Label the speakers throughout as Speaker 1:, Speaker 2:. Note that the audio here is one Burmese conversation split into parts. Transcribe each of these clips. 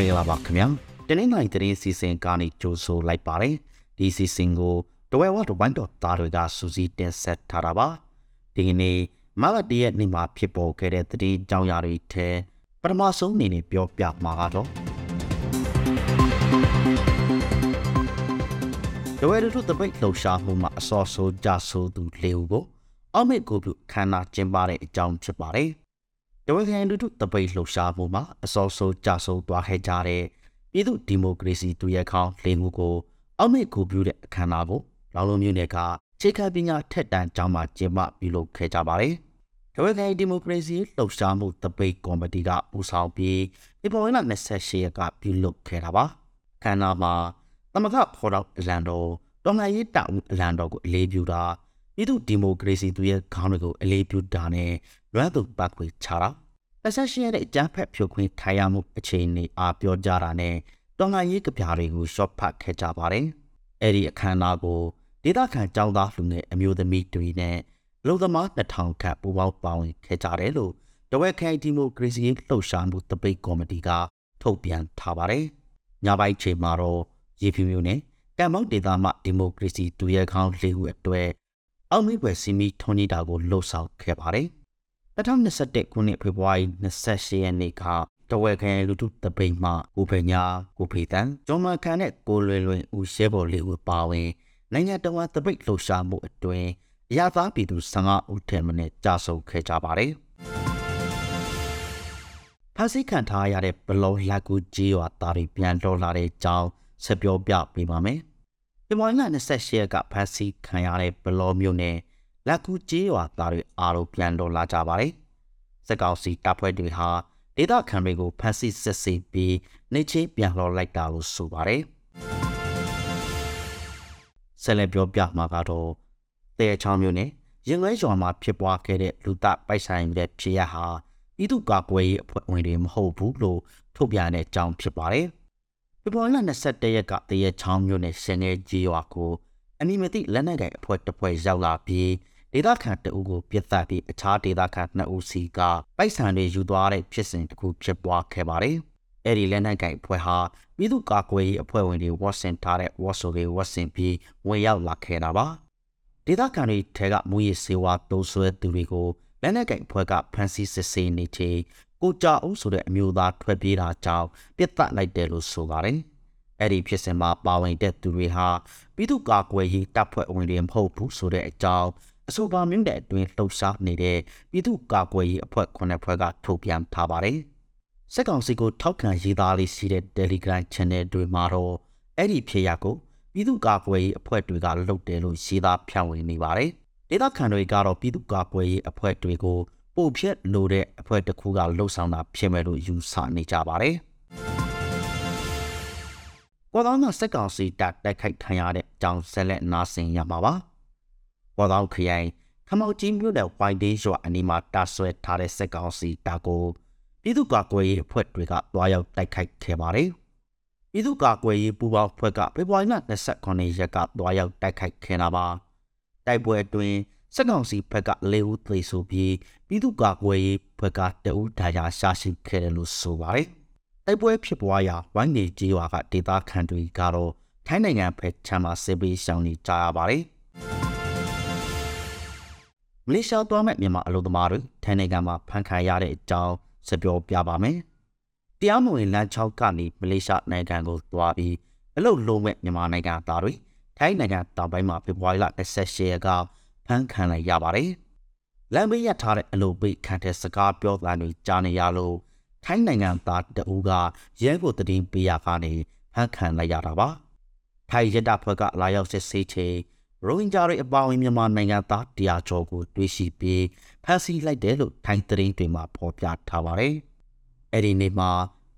Speaker 1: င်္ဂလာပါခင်ဗျာတနင်္လာရီတရင်စီစဉ်ကနေကြိုဆိုလိုက်ပါတယ်ဒီစီစဉ်ကိုတဝဲဝတ်ဝိုင်းတော်သားတွေကစူးစီးတင်ဆက်ထားတာပါဒီကနေ့မလတရက်နေ့မှာဖြစ်ပေါ်ခဲ့တဲ့တတိကြောင်းရာတွေထဲပထမဆုံးအနေနဲ့ပြောပြမှာကတော့တဝဲတို့တပိတ်လှူရှာမှုမှာအစောဆိုးကြဆိုးသူလေးဦးကိုအောက်မေ့ကိုပြုခန္ဓာကျင်းပတဲ့အကြောင်းဖြစ်ပါတယ်တ ဝဲခိုင်လူတို့တပိတ်လှူရှာမှုမှာအစောဆိုးကြဆိုးသွားခဲ့ကြတဲ့ပြည်သူဒီမိုကရေစီတူရဲခေါင်းလေးဦးကိုအောက်မေ့ကိုပြုတဲ့အခမ်းအနားကိုလောင်လုံးမျိုးနယ်ကခြေခံပညာထက်တန်းကျောင်းမှာကျင်းပပြုလုပ်ခဲ့ကြပါတယ်တဝဲခိုင်ဒီမိုကရေစီလှူရှာမှုတပိတ်ကော်မတီကပူဆောင်ပြီးဒီပေါ်ဝင်လာ28ရက်ကပြုလုပ်ခဲ့တာပါခန္ဓာမှာသမကဖော်တော့အလန်တော်တော်လှန်ရေးတောင်အလံတော်ကိုအလေးပြုတာ ပြည်သူဒီမိုကရေစီသူရဲ့ခေါင်းတွေကိုအလေးပြုတာနဲ့လွမ်းသူပတ်ခွေချတာပတ်ဆက်ရှင်ရဲ့အကြမ်းဖက်ဖြိုခွင်းခိုင်ရမှုအခြေအနေအားပြောကြတာနဲ့တော်လှန်ရေးကြပြားတွေကိုရှော့ဖတ်ခဲ့ကြပါတယ်။အဲ့ဒီအခမ်းအနားကိုဒေသခံចောင်းသားလူငယ်အမျိုးသမီးတွေနဲ့လုံသမား2000ခန့်ပူးပေါင်းပါဝင်ခဲ့ကြတယ်လို့တဝက်ခိုင်ဒီမိုကရေစီလှုပ်ရှားမှုတပိတ်ကော်မတီကထုတ်ပြန်ထားပါတယ်။ညပိုင်းချိန်မှာတော့ရေဖြူမျိုးနဲ့ကံမောက်ဒေသမှဒီမိုကရေစီတူရဲခေါင်းလေးခုအတွက် အောက်မေ့ွယ်စီမီထွန်နေတာကိုလှုပ်ဆောင်ခဲ့ပါတယ်။2021ခုနှစ်ဖေဖော်ဝါရီ28ရက်နေ့ကတဝဲခရိုင်လူထုတပိတ်မှကိုဖေညာကိုဖေတန်ကျော်မခန်နဲ့ကိုလွယ်လွင်ဦးရှဲဘော်လေးဦးပါဝင်နိုင်ငံတော်တပိတ်လှုပ်ရှားမှုအတွင်းအရသာပြည်သူ15ဦးထက်မနည်းကြာဆုံးခဲ့ကြပါတယ်။ဖာစီခံထားရတဲ့ဘလောလက်ကူကြီးရွာသားတွေပြန်တော်လာတဲ့အကြောင်းဆက်ပြောပြပေးပါမယ်။ ဒီမောင်က28ရက်ကဖာစီခံရတဲ့ဘလောမျိုးနဲ့လက်ကူကြီးရွာသားတွေအားလုံးပြန်တော်လာကြပါတယ်။စက်ကောင်စီတပ်ဖွဲ့တွေဟာဒေသခံတွေကိုဖမ်းဆီးစစ်ဆေးပြီးနေချင်းပြန်လှော်လိုက်တာလို့ဆိုပါတယ်။ဆက်လက်ပြောပြမှာကတော့တဲချောင်းမျိုးနဲ့ရင်ငွေရွာမှာဖြစ်ပွားခဲ့တဲ့လူသပိုက်ဆိုင်တဲ့ဖြစ်ရဟာဤသူကာကွယ်ရေးအဖွဲ့ဝင်တွေမဟုတ်ဘူးလို့ထုတ်ပြန်တဲ့အကြောင်းဖြစ်ပါတယ်။ ဖေဖော်ဝါရီလ21ရက်ကတရချောင်းမျိုးနဲ့ရှင်နေကြီးရွာကိုအမိမသိလက်နက်ကိုင်အဖွဲ့တစ်ဖွဲ့ရောက်လာပြီးဒေသခံတအုပ်ကိုပြစ်တက်ပြီးအခြားဒေသခံနှစ်ဦးစီကပိုက်ဆံတွေယူသွားတဲ့ဖြစ်စဉ်တစ်ခုဖြစ်ပွားခဲ့ပါတယ်။အဲ့ဒီလက်နက်ကိုင်အဖွဲ့ဟာပြည်သူ့ကာကွယ်ရေးအဖွဲ့ဝင်တွေဝတ်ဆင်ထားတဲ့ဝတ်ဆိုတွေဝတ်ဆင်ပြီးဝင်ရောက်လာခဲ့တာပါ။ဒေသခံတွေထဲကမူရည်စေဝါတိုးဆွဲသူတွေကိုလက်နက်ကိုင်အဖွဲ့ကဖမ်းဆီးစစ်ဆေးနေချိန် ကိုကြအုပ်ဆိုတဲ့အမျိုးသားထွက်ပြေးတာကြောင့်ပြစ်တက်လိုက်တယ်လို့ဆိုပါတယ်။အဲ့ဒီဖြစ်စဉ်မှာပါဝင်တဲ့သူတွေဟာပြည်သူ့ကာကွယ်ရေးတပ်ဖွဲ့ဝင်တွေမဟုတ်ဘူးဆိုတဲ့အကြောင်းအဆိုပါမြို့နယ်အတွင်းလှုပ်ရှားနေတဲ့ပြည်သူ့ကာကွယ်ရေးအဖွဲ့ခုနှစ်ဖွဲ့ကထုတ်ပြန်ထားပါတယ်။စက်ကောင်စီကိုထောက်ခံရေးသားလေးရှိတဲ့ Telegram Channel တွေမှာတော့အဲ့ဒီဖြစ်ရပ်ကိုပြည်သူ့ကာကွယ်ရေးအဖွဲ့တွေကလှုပ်တယ်လို့ရေးသားဖြန့်ဝေနေပါတယ်။ဒေသခံတွေကတော့ပြည်သူ့ကာကွယ်ရေးအဖွဲ့တွေကို ပို့ဖြက်လို့တဲ့အဖွဲ့တစ်ခုကလှုပ်ဆောင်တာဖြစ်မယ်လို့ယူဆနေကြပါတယ်။ကွာတော်ကစက်ကောင်စီတပ်တိုက်ခိုက်ခံရတဲ့အကြောင်းဆက်လက်နားဆင်ရမှာပါ။ပေါ်တော်ခရိုင်ခမောက်ကြီးမြို့နယ်ဝိုင်ဒေးရွာအနီးမှာတာဆွဲထားတဲ့စက်ကောင်စီတာကိုပြည်သူ့ကာကွယ်ရေးအဖွဲ့တွေကတွားရောက်တိုက်ခိုက်ခဲ့ပါတယ်။ပြည်သူ့ကာကွယ်ရေးပူးပေါင်းအဖွဲ့ကဖေဖော်ဝါရီလ29ရက်ကတွားရောက်တိုက်ခိုက်ခဲ့တာပါ။တိုက်ပွဲအတွင်း စက်ကောင်စီဘက်က၄ဦးသေဆုံးပြီးပြည်သူ့ကာကွယ်ရေးဘက်ကတအူးဒါယာရှာရှိခဲ့တယ်လို့ဆိုပါတယ်။တိုက်ပွဲဖြစ်ပွားရာဝိုင်းနေကြီးရွာကဒေသခံတွေကတော့ထိုင်းနိုင်ငံဘက်ခြမ်းမှာစစ်ပေးရှောင်နေကြရပါတယ်။မလေးရှားသွားမဲ့မြန်မာအလုပ်သမားတွေထိုင်းနိုင်ငံမှာဖမ်းခံရတဲ့အကြောင်းစပြောပြပါမယ်။တရားမဝင်လမ်း6ကနေမလေးရှားနိုင်ငံကိုသွားပြီးအလုပ်လုံးမဲ့မြန်မာနိုင်ငံသားတွေထိုင်းနိုင်ငံတောင်ပိုင်းမှာဖေဖော်ဝါရီလ28ရက်က ဖမ်းခံလိုက်ရပါတယ်။လမ်းဘေးရထားတဲ့အလုပ်ပိတ်ခံတဲ့စကားပြောသံတွေကြားနေရလို့ထိုင်းနိုင်ငံသားတအူးကရဲကိုတည်င်းပေးရကနေဖမ်းခံလိုက်ရတာပါ။ထိုင်းရတပ်ဖွဲ့ကလာရောက်စစ်ဆေးချိန်ရိုဟင်ဂျာတွေအပါအဝင်မြန်မာနိုင်ငံသားတရားကျော်ကိုတွေ့ရှိပြီးဖမ်းဆီးလိုက်တယ်လို့ထိုင်းသတင်းတွေမှာဖော်ပြထားပါတယ်။အဲ့ဒီနေ့မှာ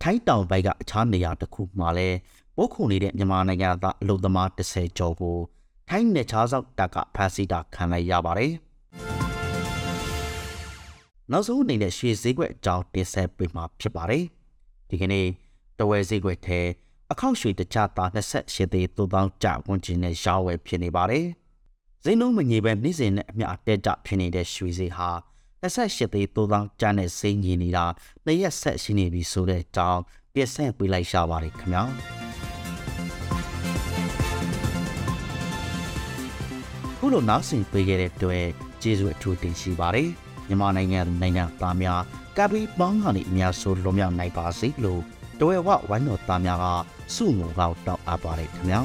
Speaker 1: ထိုင်းတောင်ဘက်ကအခြားနေရာတစ်ခုမှာလည်းပို့ခုနေတဲ့မြန်မာနိုင်ငံသားအလုံသမား30ကျော်ကို ထိုင်းနယ်ခြားစောက်တပ်ကဖမ်းဆီးတာခံလိုက်ရပါတယ်။နောက်ဆုံးအနေနဲ့ရွှေဈေးကွက်အကြောင်းတင်ဆက်ပေးမှာဖြစ်ပါတယ်။ဒီကနေ့တဝဲဈေးကွက်ထဲအခောက်ရွှေတကြသား28သေး3000ကျပ်ဝန်းကျင်နဲ့ရောင်းဝယ်ဖြစ်နေပါတယ်။ဈေးနှုန်းမငြိမ်ပဲနေ့စဉ်နဲ့အမျှတက်ကြဖြစ်နေတဲ့ရွှေဈေးဟာ28သေး3000ကျပ်နဲ့ဈေးညီနေတာနှစ်ရက်ဆက်ရှိနေပြီဆိုတဲ့ကြောင်းပြည့်စက်ပေးလိုက်ရှာပါတယ်ခင်ဗျာ ခုလိုနောက်ဆင်ပေးခဲ့တဲ့အတွက်ကျေးဇူးအထူးတင်ရှိပါတယ်မြန်မာနိုင်ငံနိုင်ငံသားများကပ်ပြီးပေါင်းကနေအများဆုံးလွန်မြောက်နိုင်ပါစေလို့တဝဲဝဝိုင်းတော်သားများကစုငုံကောက်တောင်းအပ်ပါတယ်ခင်ဗျာ